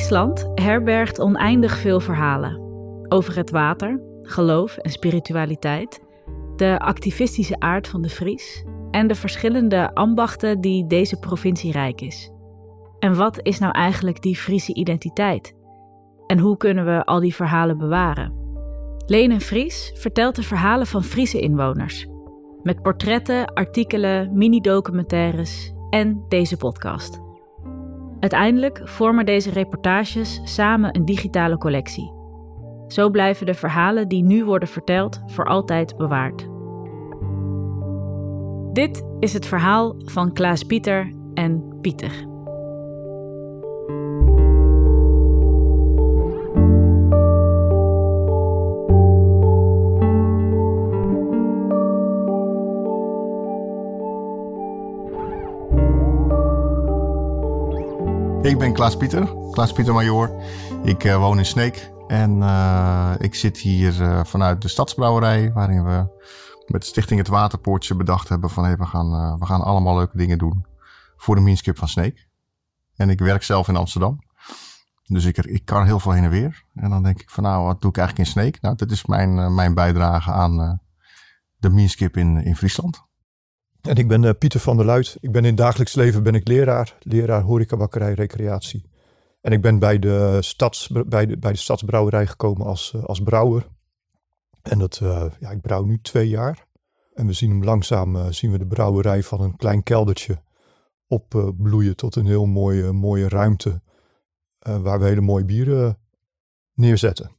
Friesland herbergt oneindig veel verhalen over het water, geloof en spiritualiteit, de activistische aard van de Fries en de verschillende ambachten die deze provincie rijk is. En wat is nou eigenlijk die Friese identiteit? En hoe kunnen we al die verhalen bewaren? Lene Fries vertelt de verhalen van Friese inwoners. Met portretten, artikelen, mini-documentaires en deze podcast. Uiteindelijk vormen deze reportages samen een digitale collectie. Zo blijven de verhalen die nu worden verteld voor altijd bewaard. Dit is het verhaal van Klaas Pieter en Pieter. Ik ben Klaas Pieter, Klaas Pieter Major. Ik uh, woon in Sneek en uh, ik zit hier uh, vanuit de Stadsbrouwerij, waarin we met Stichting Het Waterpoortje bedacht hebben van hey, we, gaan, we gaan allemaal leuke dingen doen voor de Meanskip van Sneek. En ik werk zelf in Amsterdam. Dus ik, ik kan heel veel heen en weer. En dan denk ik van nou, wat doe ik eigenlijk in Sneek? Nou, dit is mijn, mijn bijdrage aan de Meanskip in, in Friesland. En ik ben uh, Pieter van der Luit. Ik ben in dagelijks leven ben ik leraar, leraar horecabakkerij, recreatie. En ik ben bij de, stads, bij de, bij de stadsbrouwerij gekomen als, uh, als brouwer. En dat, uh, ja, ik brouw nu twee jaar. En we zien hem langzaam, zien we de brouwerij van een klein keldertje opbloeien tot een heel mooie, mooie ruimte. waar we hele mooie bieren neerzetten.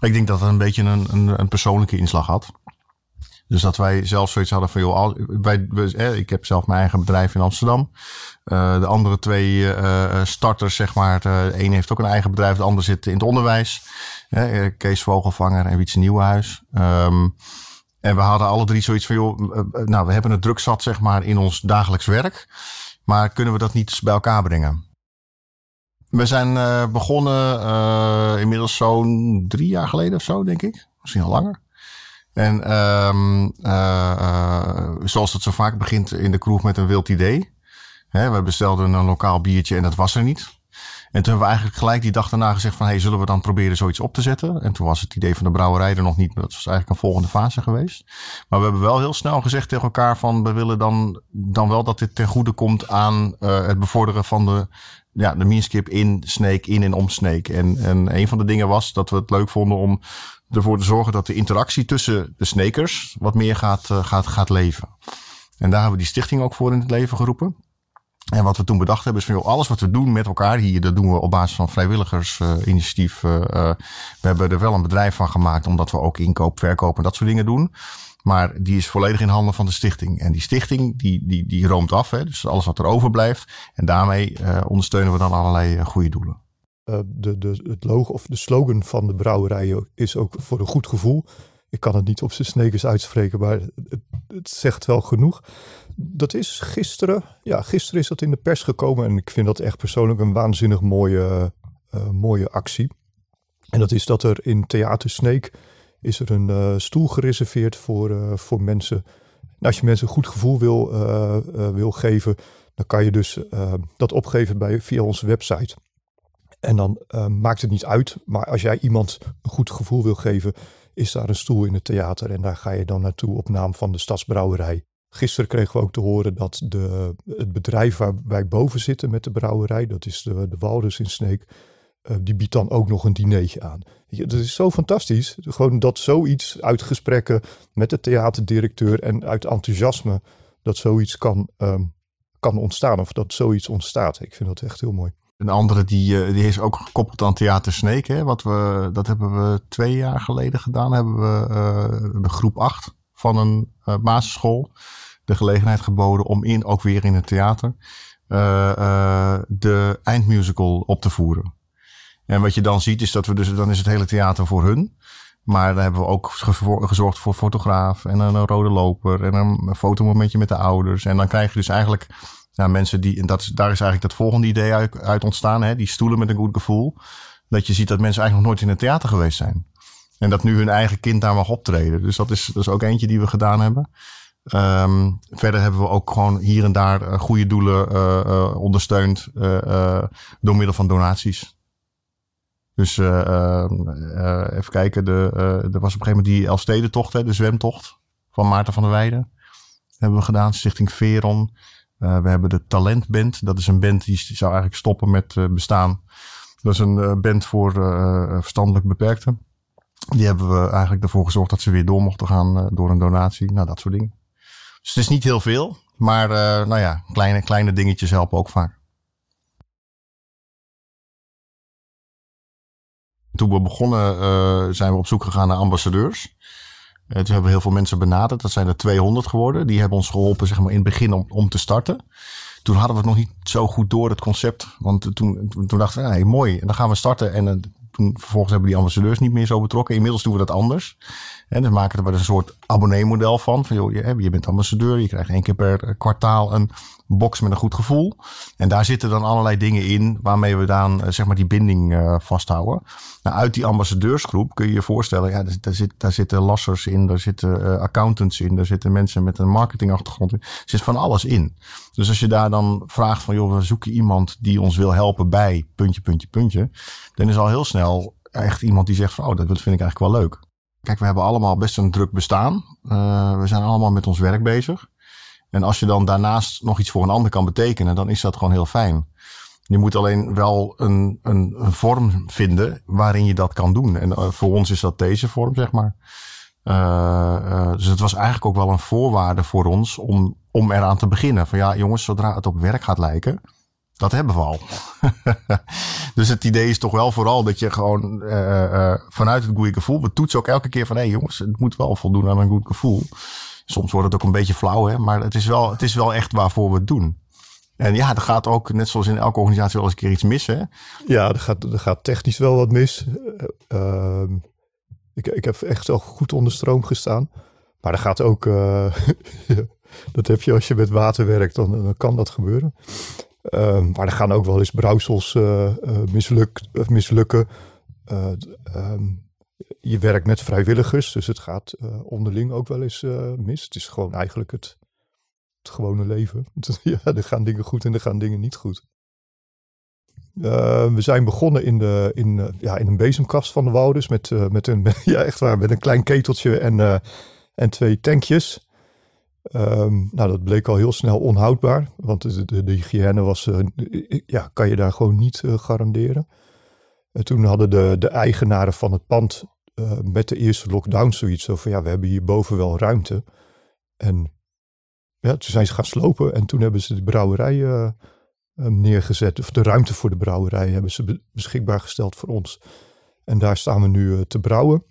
Ik denk dat het een beetje een, een, een persoonlijke inslag had. Dus dat wij zelf zoiets hadden van, joh, wij, we, ik heb zelf mijn eigen bedrijf in Amsterdam. Uh, de andere twee uh, starters, zeg maar, de een heeft ook een eigen bedrijf, de ander zit in het onderwijs. Kees Vogelvanger en Wietse Nieuwenhuis. Um, en we hadden alle drie zoiets van, joh, nou, we hebben het druk zat, zeg maar, in ons dagelijks werk. Maar kunnen we dat niet bij elkaar brengen? We zijn begonnen inmiddels zo'n drie jaar geleden of zo, denk ik. Misschien al langer. En um, zoals het zo vaak begint in de kroeg met een wild idee. Hè, we bestelden een lokaal biertje en dat was er niet. En toen hebben we eigenlijk gelijk die dag daarna gezegd van... hey, zullen we dan proberen zoiets op te zetten? En toen was het idee van de brouwerij er nog niet. Maar dat was eigenlijk een volgende fase geweest. Maar we hebben wel heel snel gezegd tegen elkaar van... we willen dan, dan wel dat dit ten goede komt aan uh, het bevorderen van de... Ja, de meanskip in Snake, in en om Snake. En, en een van de dingen was dat we het leuk vonden om ervoor te zorgen dat de interactie tussen de snakers wat meer gaat, uh, gaat, gaat leven. En daar hebben we die stichting ook voor in het leven geroepen. En wat we toen bedacht hebben is van joh, alles wat we doen met elkaar hier, dat doen we op basis van vrijwilligersinitiatief. Uh, uh, we hebben er wel een bedrijf van gemaakt, omdat we ook inkoop, verkoop en dat soort dingen doen. Maar die is volledig in handen van de stichting. En die stichting die, die, die roomt af, hè, dus alles wat er overblijft. En daarmee ondersteunen we dan allerlei goede doelen. Uh, de, de, het logo of de slogan van de brouwerij is ook voor een goed gevoel. Ik kan het niet op zijn snekers uitspreken, maar het, zegt wel genoeg. Dat is gisteren, ja, gisteren is dat in de pers gekomen en ik vind dat echt persoonlijk een waanzinnig mooie, uh, mooie actie. En dat is dat er in Theater Sneek is er een uh, stoel gereserveerd voor, voor mensen. En als je mensen een goed gevoel wil, wil geven, dan kan je dus dat opgeven bij, via onze website. En dan uh, maakt het niet uit. Maar als jij iemand een goed gevoel wil geven, is daar een stoel in het theater. En daar ga je dan naartoe op naam van de Stadsbrouwerij. Gisteren kregen we ook te horen dat de, het bedrijf waar wij boven zitten met de brouwerij, dat is de, de Walrus in Sneek, uh, die biedt dan ook nog een dinertje aan. Dat is zo fantastisch. Gewoon dat zoiets uit gesprekken met de theaterdirecteur en uit enthousiasme, dat zoiets kan, um, kan ontstaan. Of dat zoiets ontstaat. Ik vind dat echt heel mooi. Een andere die, eh, die is ook gekoppeld aan Theater Sneek. Wat we, dat hebben we twee jaar geleden gedaan. Hebben we uh, de groep 8 van een uh, basisschool de gelegenheid geboden om in, ook weer in het theater, de eindmusical op te voeren. En wat je dan ziet is dat we dus, dan is het hele theater voor hun. Maar daar hebben we ook gezorgd voor fotograaf en een rode loper en een fotomomentje met de ouders. En dan krijg je dus eigenlijk ja, mensen die, en dat is, daar is eigenlijk dat volgende idee uit, ontstaan, hè, die stoelen met een goed gevoel. Dat je ziet dat mensen eigenlijk nog nooit in het theater geweest zijn. En dat nu hun eigen kind daar mag optreden. Dus dat is, dat is ook eentje die we gedaan hebben. Ehm, verder hebben we ook gewoon hier en daar goede doelen ondersteund door middel van donaties. Dus even kijken, de, er was op een gegeven moment die Elfstedentocht, hè, de zwemtocht van Maarten van der Weijden. Hebben we gedaan, Stichting Veron. We hebben de Talentband. Dat is een band die zou eigenlijk stoppen met bestaan. Dat is een band voor verstandelijk beperkten. Die hebben we eigenlijk ervoor gezorgd dat ze weer door mochten gaan door een donatie. Nou, dat soort dingen. Dus het is niet heel veel. Maar nou ja, kleine, kleine dingetjes helpen ook vaak. Toen we begonnen zijn we op zoek gegaan naar ambassadeurs. Toen hebben we heel veel mensen benaderd. Dat zijn er 200 geworden. Die hebben ons geholpen zeg maar, in het begin om, om te starten. Toen hadden we het nog niet zo goed door, het concept. Want toen, toen dachten we, hey, mooi. Dan gaan we starten. En toen vervolgens hebben die ambassadeurs niet meer zo betrokken. Inmiddels doen we dat anders. En dan maken we er een soort abonneemodel van. Van joh, je, je bent ambassadeur, je krijgt één keer per kwartaal een box met een goed gevoel. En daar zitten dan allerlei dingen in waarmee we dan eh, zeg maar die binding uh, vasthouden. Nou, uit die ambassadeursgroep kun je je voorstellen, ja, daar, zit, daar zitten lassers in, daar zitten uh, accountants in, daar zitten mensen met een marketingachtergrond in. Er zit van alles in. Dus als je daar dan vraagt van joh, we zoeken iemand die ons wil helpen bij puntje, puntje, puntje. Dan is al heel snel echt iemand die zegt van oh, dat vind ik eigenlijk wel leuk. Kijk, we hebben allemaal best een druk bestaan. Uh, we zijn allemaal met ons werk bezig. En als je dan daarnaast nog iets voor een ander kan betekenen, dan is dat gewoon heel fijn. Je moet alleen wel een, een, vorm vinden waarin je dat kan doen. En uh, voor ons is dat deze vorm, zeg maar. Uh, dus het was eigenlijk ook wel een voorwaarde voor ons om, om eraan te beginnen. Van ja, jongens, zodra het op werk gaat lijken, dat hebben we al. dus het idee is toch wel vooral dat je gewoon uh, uh, vanuit het goede gevoel. We toetsen ook elke keer van hé hey jongens, het moet wel voldoen aan een goed gevoel. Soms wordt het ook een beetje flauw, hè? maar het is, wel, het is wel echt waarvoor we het doen. En ja, er gaat ook, net zoals in elke organisatie, wel eens een keer iets mis. Hè? Ja, er gaat, er gaat technisch wel wat mis. Uh, ik, ik heb echt wel goed onder stroom gestaan. Maar er gaat ook, dat heb je als je met water werkt, dan kan dat gebeuren. Uh, maar er gaan ook wel eens brouwsels uh, misluk, mislukken. Um, je werkt met vrijwilligers, dus het gaat onderling ook wel eens mis. Het is gewoon eigenlijk het, het gewone leven. ja, er gaan dingen goed en er gaan dingen niet goed. Uh, we zijn begonnen in, de, in, ja, in een bezemkast van de Wouders met, met, een, ja, echt waar, met een klein keteltje en, en twee tankjes. Um, nou, dat bleek al heel snel onhoudbaar, want de, de, hygiëne was, ja, kan je daar gewoon niet garanderen. En toen hadden de, de eigenaren van het pand uh, met de eerste lockdown zoiets van ja, we hebben hier boven wel ruimte. En ja, toen zijn ze gaan slopen en toen hebben ze de brouwerij uh, neergezet. Of de ruimte voor de brouwerij hebben ze beschikbaar gesteld voor ons. En daar staan we nu te brouwen.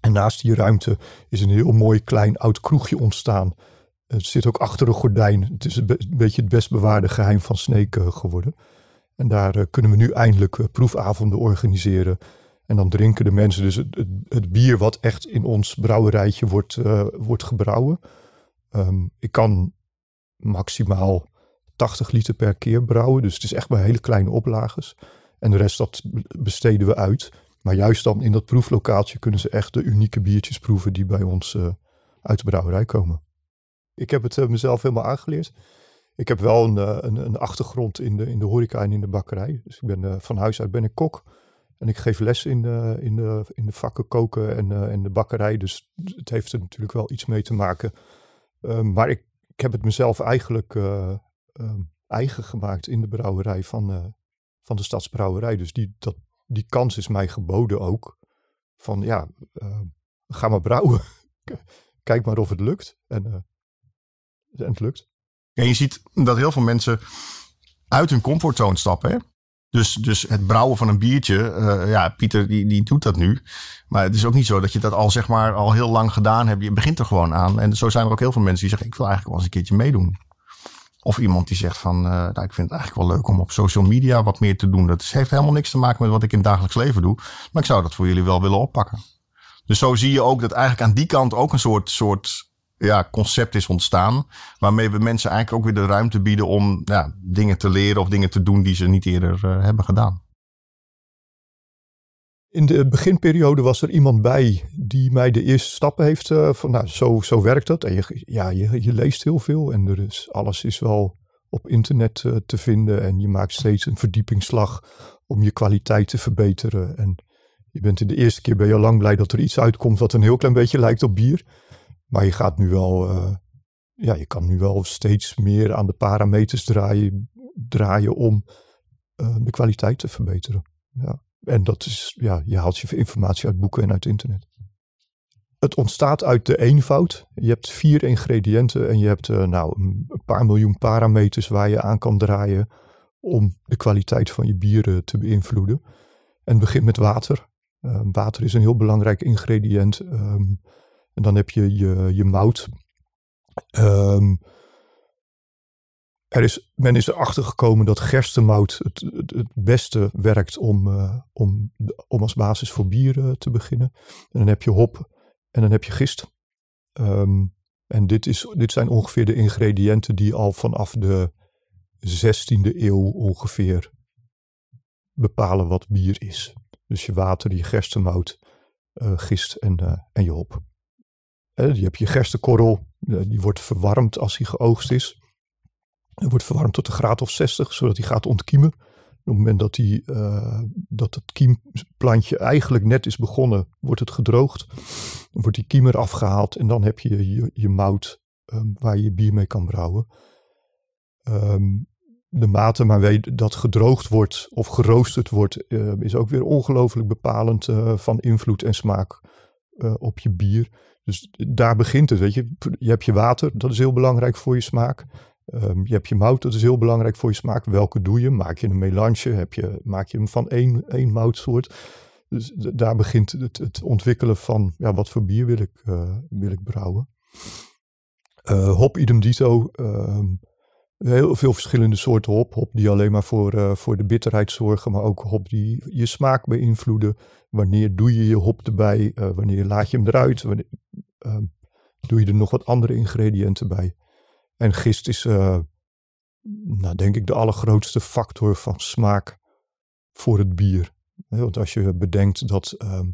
En naast die ruimte is een heel mooi klein oud kroegje ontstaan. Het zit ook achter een gordijn. Het is een, be beetje het best bewaarde geheim van Sneek geworden. En daar kunnen we nu eindelijk proefavonden organiseren. En dan drinken de mensen dus het, bier wat echt in ons brouwerijtje wordt, wordt gebrouwen. Um, ik kan maximaal 80 liter per keer brouwen. Dus het is echt maar hele kleine oplages. En de rest dat besteden we uit. Maar juist dan in dat proeflokaaltje kunnen ze echt de unieke biertjes proeven die bij ons uit de brouwerij komen. Ik heb het uh, mezelf helemaal aangeleerd. Ik heb wel een, een, een, achtergrond in de, in de horeca en in de bakkerij. Dus ik ben van huis uit ben ik kok. En ik geef les in de, in in de vakken koken en, de bakkerij. Dus het heeft er natuurlijk wel iets mee te maken. Maar ik, heb het mezelf eigenlijk um, eigen gemaakt in de brouwerij van, van de stadsbrouwerij. Dus die, dat, die kans is mij geboden ook. Van ja, ga maar brouwen. Kijk maar of het lukt. En, en het lukt. En je ziet dat heel veel mensen uit hun comfortzone stappen. Dus, dus het brouwen van een biertje, uh, ja, Pieter die, die doet dat nu. Maar het is ook niet zo dat je dat al zeg maar al heel lang gedaan hebt. Je begint er gewoon aan. En zo zijn er ook heel veel mensen die zeggen, ik wil eigenlijk wel eens een keertje meedoen. Of iemand die zegt van, uh, nou, ik vind het eigenlijk wel leuk om op social media wat meer te doen. Dat heeft helemaal niks te maken met wat ik in het dagelijks leven doe. Maar ik zou dat voor jullie wel willen oppakken. Dus zo zie je ook dat eigenlijk aan die kant ook een soort, soort ja, concept is ontstaan. Waarmee we mensen eigenlijk ook weer de ruimte bieden om dingen te leren of dingen te doen die ze niet eerder uh, hebben gedaan. in de beginperiode was er iemand bij die mij de eerste stappen heeft uh, van, nou, zo, zo werkt dat. En je, ja, je, je leest heel veel en er is, alles is wel op internet uh, te vinden. En je maakt steeds een verdiepingsslag om je kwaliteit te verbeteren. En je bent in de eerste keer ben je al lang blij dat er iets uitkomt wat een heel klein beetje lijkt op bier. Maar je gaat nu wel, uh, ja, je kan nu wel steeds meer aan de parameters draaien, draaien om de kwaliteit te verbeteren. Ja. En dat is, ja, je haalt je informatie uit boeken en uit internet. Het ontstaat uit de eenvoud. Je hebt vier ingrediënten en je hebt uh, nou, een paar miljoen parameters waar je aan kan draaien om de kwaliteit van je bieren te beïnvloeden. En het begint met water. Water is een heel belangrijk ingrediënt. Um, en dan heb je je, je mout. Um, er is, men is erachter gekomen dat gerstemout het, het, beste werkt om, uh, om, om als basis voor bier uh, te beginnen. En dan heb je hop en dan heb je gist. Um, en dit, is, dit zijn ongeveer de ingrediënten die al vanaf de 16e eeuw ongeveer bepalen wat bier is. Dus je water, je gerstemout, uh, gist en, en je hop. Je hebt je gerstekorrel, die wordt verwarmd als hij geoogst is. Hij wordt verwarmd tot een graad of 60, zodat hij gaat ontkiemen. Op het moment dat, die, uh, dat het kiemplantje eigenlijk net is begonnen, wordt het gedroogd. Dan wordt die kiem er afgehaald en dan heb je je, je mout um, waar je bier mee kan brouwen. Um, de mate waarmee dat gedroogd wordt of geroosterd wordt, uh, is ook weer ongelooflijk bepalend van invloed en smaak op je bier. Dus daar begint het, weet je. Je hebt je water, dat is heel belangrijk voor je smaak. Um, je hebt je mout, dat is heel belangrijk voor je smaak. Welke doe je? Maak je een melange? Heb je, maak je hem van één, één moutsoort? Dus daar begint het, het, ontwikkelen van ja, wat voor bier wil ik, uh, wil ik brouwen. Uh, hop idem dito. Uh, heel veel verschillende soorten hop. Hop die alleen maar voor, uh, voor de bitterheid zorgen, maar ook hop die je smaak beïnvloeden. Wanneer doe je je hop erbij? wanneer laat je hem eruit? Wanneer, ehm, doe je er nog wat andere ingrediënten bij? En gist is, uh, nou, denk ik, de allergrootste factor van smaak voor het bier. Want als je bedenkt dat, um,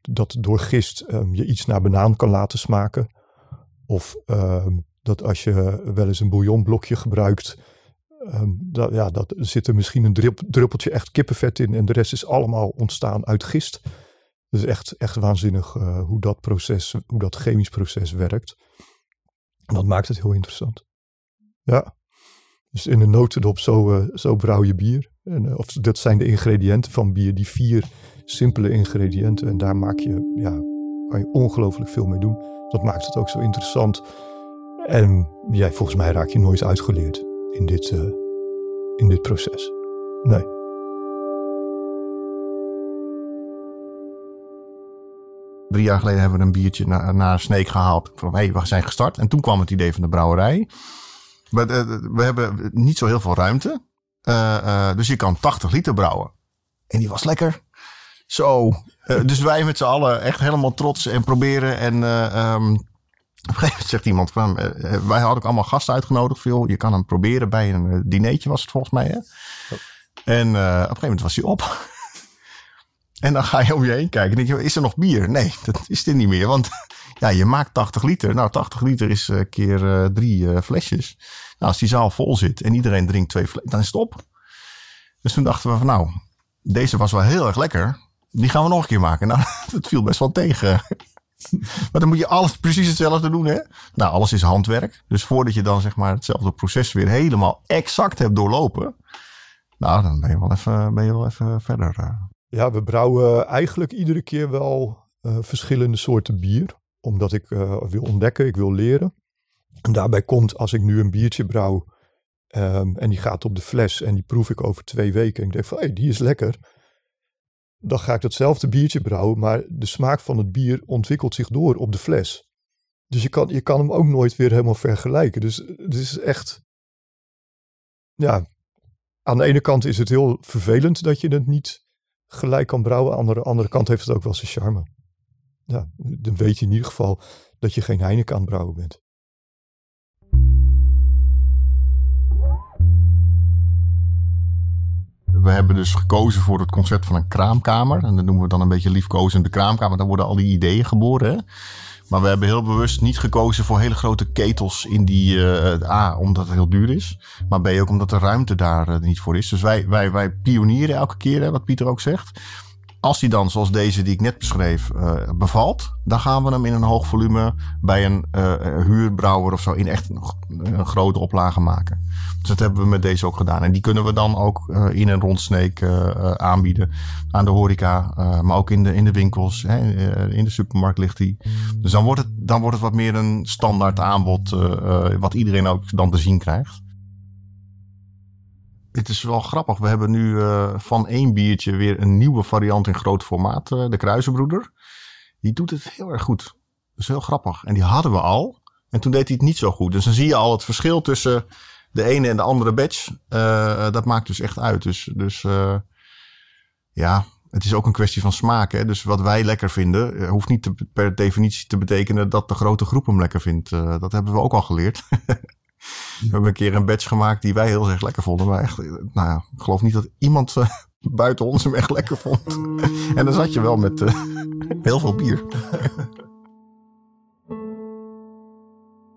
dat door gist je iets naar banaan kan laten smaken. Of dat als je wel eens een bouillonblokje gebruikt, dat, ja, dat zit er misschien een drup, druppeltje echt kippenvet in en de rest is allemaal ontstaan uit gist. Dus echt, echt waanzinnig uh, hoe dat proces, hoe dat chemisch proces werkt. En dat maakt het heel interessant. Ja. Dus in een notendop, zo, uh, zo brouw je bier. En, of dat zijn de ingrediënten van bier, die vier simpele ingrediënten. En daar maak je, ja, kan je ongelooflijk veel mee doen. Dat maakt het ook zo interessant. En ja, volgens mij raak je nooit uitgeleerd in dit, uh, in dit proces. Nee. Drie jaar geleden hebben we een biertje naar, naar Sneek gehaald. Van, hey, we zijn gestart. En toen kwam het idee van de brouwerij. We, uh, we hebben niet zo heel veel ruimte. Dus je kan 80 liter brouwen. En die was lekker. Zo. dus wij met z'n allen echt helemaal trots en proberen. En um, op een gegeven moment zegt iemand van... wij hadden ook allemaal gasten uitgenodigd. Veel. Je kan hem proberen bij een dinertje was het volgens mij. Hè? Oh. En op een gegeven moment was hij op. En dan ga je om je heen kijken. En denk je, is er nog bier? Nee, dat is er niet meer. Want ja, je maakt 80 liter. Nou, 80 liter is uh, keer uh, drie flesjes. Nou, als die zaal vol zit en iedereen drinkt twee flesjes, dan is het op. Dus toen dachten we van nou, deze was wel heel erg lekker. Die gaan we nog een keer maken. Nou, dat viel best wel tegen. maar dan moet je alles precies hetzelfde doen, hè? Nou, alles is handwerk. Dus voordat je dan zeg maar hetzelfde proces weer helemaal exact hebt doorlopen. Nou, dan ben je wel even, ben je wel even verder. Ja, we brouwen eigenlijk iedere keer wel uh, verschillende soorten bier. Omdat ik uh, wil ontdekken, ik wil leren. En daarbij komt, als ik nu een biertje brouw um, en die gaat op de fles en die proef ik over twee weken. En ik denk van, hé, hey, die is lekker. Dan ga ik datzelfde biertje brouwen, maar de smaak van het bier ontwikkelt zich door op de fles. Dus je kan, je kan hem ook nooit weer helemaal vergelijken. Dus het is echt, ja, aan de ene kant is het heel vervelend dat je het niet gelijk kan brouwen. Aan de andere kant heeft het ook wel zijn charme. Ja, dan weet je in ieder geval dat je geen Heineken aan het brouwen bent. We hebben dus gekozen voor het concept van een kraamkamer. En dat noemen we dan een beetje liefkozende kraamkamer. Daar worden al die ideeën geboren. Hè? Maar we hebben heel bewust niet gekozen voor hele grote ketels in die uh, A, omdat het heel duur is. Maar B, ook omdat de ruimte daar uh, niet voor is. Dus wij, wij, wij pionieren elke keer, hè, wat Pieter ook zegt. Als die dan, zoals deze die ik net beschreef, uh, bevalt, dan gaan we hem in een hoog volume bij een uh, huurbrouwer of zo in echt een, een, grote oplage maken. Dus dat hebben we met deze ook gedaan. En die kunnen we dan ook in een rondsneek aanbieden aan de horeca, maar ook in de, in de winkels. Hè, in de supermarkt ligt die. Dus dan wordt het, dan wordt het wat meer een standaard aanbod, wat iedereen ook dan te zien krijgt het is wel grappig. We hebben nu uh, van één biertje weer een nieuwe variant in groot formaat. Uh, de Kruisenbroeder. Die doet het heel erg goed. Dat is heel grappig. En die hadden we al. En toen deed hij het niet zo goed. Dus dan zie je al het verschil tussen de ene en de andere batch. Uh, dat maakt dus echt uit. Dus, dus ja, het is ook een kwestie van smaak. Hè? Dus wat wij lekker vinden, hoeft niet te, per definitie te betekenen dat de grote groep hem lekker vindt. dat hebben we ook al geleerd. We hebben een keer een badge gemaakt die wij heel erg lekker vonden. Maar echt, nou ja, ik geloof niet dat iemand uh, buiten ons hem echt lekker vond. en dan zat je wel met uh, heel veel bier.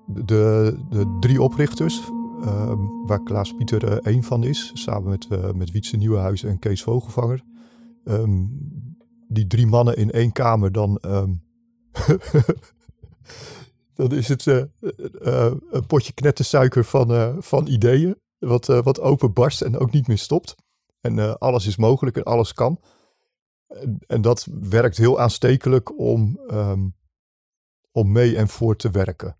De, de drie oprichters, uh, waar Klaas Pieter uh, één van is, samen met, met Wietse Nieuwenhuis en Kees Vogelvanger. Um, die drie mannen in één kamer, dan um, dan is het uh, uh, een potje knettersuiker van, van ideeën. Wat, wat open barst en ook niet meer stopt. En alles is mogelijk en alles kan. En, dat werkt heel aanstekelijk om, um, om mee en voor te werken.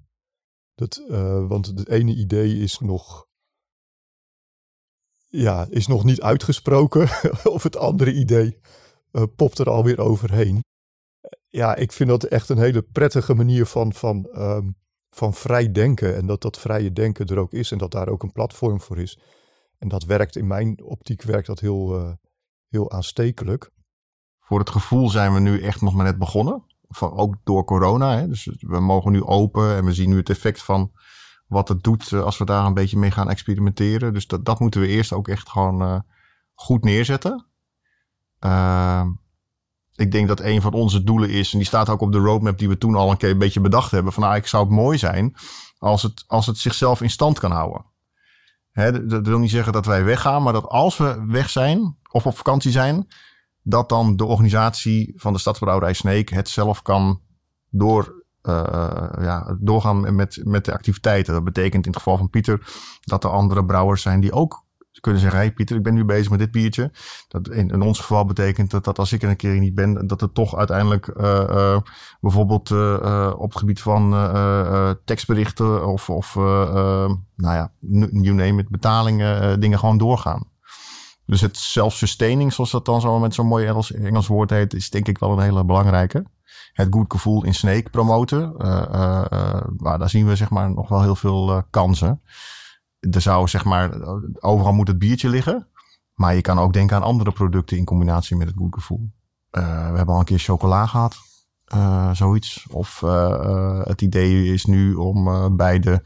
Dat, want het ene idee is nog, ja, is nog niet uitgesproken. of het andere idee popt er alweer overheen ja, ik vind dat echt een hele prettige manier van, van, um, van vrij denken. En dat dat vrije denken er ook is en dat daar ook een platform voor is. En dat werkt in mijn optiek werkt dat heel, uh, heel aanstekelijk. Voor het gevoel zijn we nu echt nog maar net begonnen. Van, ook door corona. Hè? Dus we mogen nu open en we zien nu het effect van wat het doet eh, als we daar een beetje mee gaan experimenteren. Dus dat, dat moeten we eerst ook echt gewoon uh, goed neerzetten. Uh, ik denk dat een van onze doelen is, en die staat ook op de roadmap die we toen al een keer een beetje bedacht hebben, van nou, ik zou het mooi zijn als het, als het zichzelf in stand kan houden. Hè, dat wil niet zeggen dat wij weggaan, maar dat als we weg zijn of op vakantie zijn, dat dan de organisatie van de Stadsbrouwerij Sneek het zelf kan door, uh, ja, doorgaan met, met de activiteiten. Dat betekent in het geval van Pieter dat er andere brouwers zijn die ook kunnen zeggen: hey Pieter, ik ben nu bezig met dit biertje. Dat in, ons geval betekent dat, dat als ik er een keer niet ben, dat het toch uiteindelijk uh, uh, bijvoorbeeld uh, op het gebied van tekstberichten of, of nou ja, you name it, betalingen, dingen gewoon doorgaan. Dus het self-sustaining, zoals dat dan zo met zo'n mooi Engels, woord heet, is denk ik wel een hele belangrijke. Het goed gevoel in Snake promoten. daar zien we zeg maar nog wel heel veel kansen er zou zeg maar, overal moet het biertje liggen. Maar je kan ook denken aan andere producten in combinatie met het goed gevoel. Uh, we hebben al een keer chocola gehad. Uh, zoiets. Of uh, het idee is nu om bij de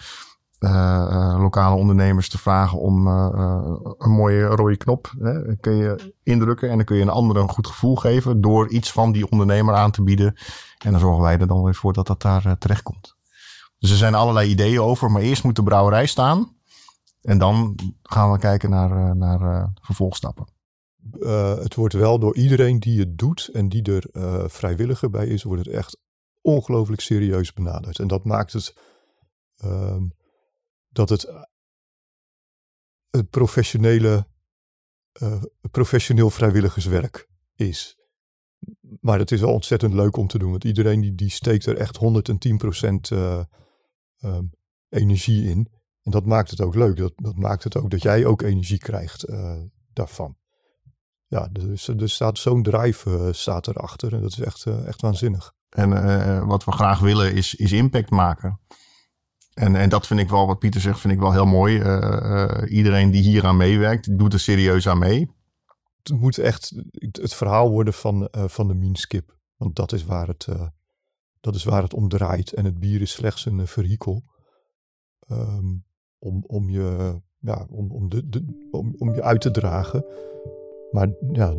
lokale ondernemers te vragen om een mooie rode knop. Hè, kun je indrukken en dan kun je een ander een goed gevoel geven door iets van die ondernemer aan te bieden. En dan zorgen wij er dan weer voor dat dat daar terecht komt. Dus er zijn allerlei ideeën over, maar eerst moet de brouwerij staan. En dan gaan we kijken naar, uh, naar uh, vervolgstappen. Uh, het wordt wel door iedereen die het doet en die er vrijwilliger bij is, wordt het echt ongelooflijk serieus benaderd. En dat maakt het ehm, dat het, het professionele, professioneel vrijwilligerswerk is. Maar het is wel ontzettend leuk om te doen, want iedereen die, die steekt er echt 110% um, energie in. En dat maakt het ook leuk. Dat, dat maakt het ook dat jij ook energie krijgt uh, daarvan. Ja, dus er staat zo'n drive uh, staat erachter. En dat is echt, uh, echt waanzinnig. En wat we graag willen is, is impact maken. En, en dat vind ik wel, wat Pieter zegt, vind ik wel heel mooi. iedereen die hier aan meewerkt, doet er serieus aan mee. Het moet echt het verhaal worden van, van de minskip. Want dat is, waar het, dat is waar het om draait. En het bier is slechts een vehikel. Um, om, om, je, ja, om, om, de, de, om, om je uit te dragen Maar ja,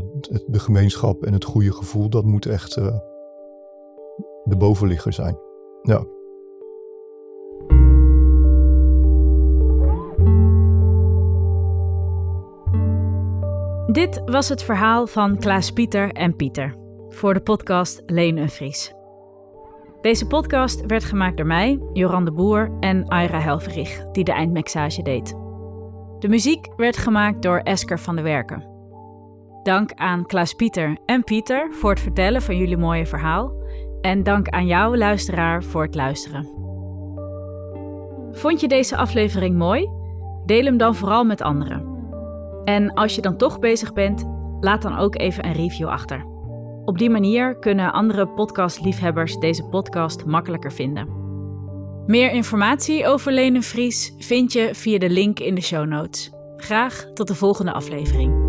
de gemeenschap en het goede gevoel, dat moet echt uh, de bovenligger zijn. Ja. Dit was het verhaal van Klaas Pieter en Pieter voor de podcast Leen en Vries. Deze podcast werd gemaakt door mij, Joran de Boer en Aira Helverich, die de eindmixage deed. De muziek werd gemaakt door Esker van de Werken. Dank aan Klaas Pieter en Pieter voor het vertellen van jullie mooie verhaal. En dank aan jou, luisteraar, voor het luisteren. Vond je deze aflevering mooi? Deel hem dan vooral met anderen. En als je dan toch bezig bent, laat dan ook even een review achter. Op die manier kunnen andere podcastliefhebbers deze podcast makkelijker vinden. Meer informatie over Lene Vries vind je via de link in de show notes. Graag tot de volgende aflevering.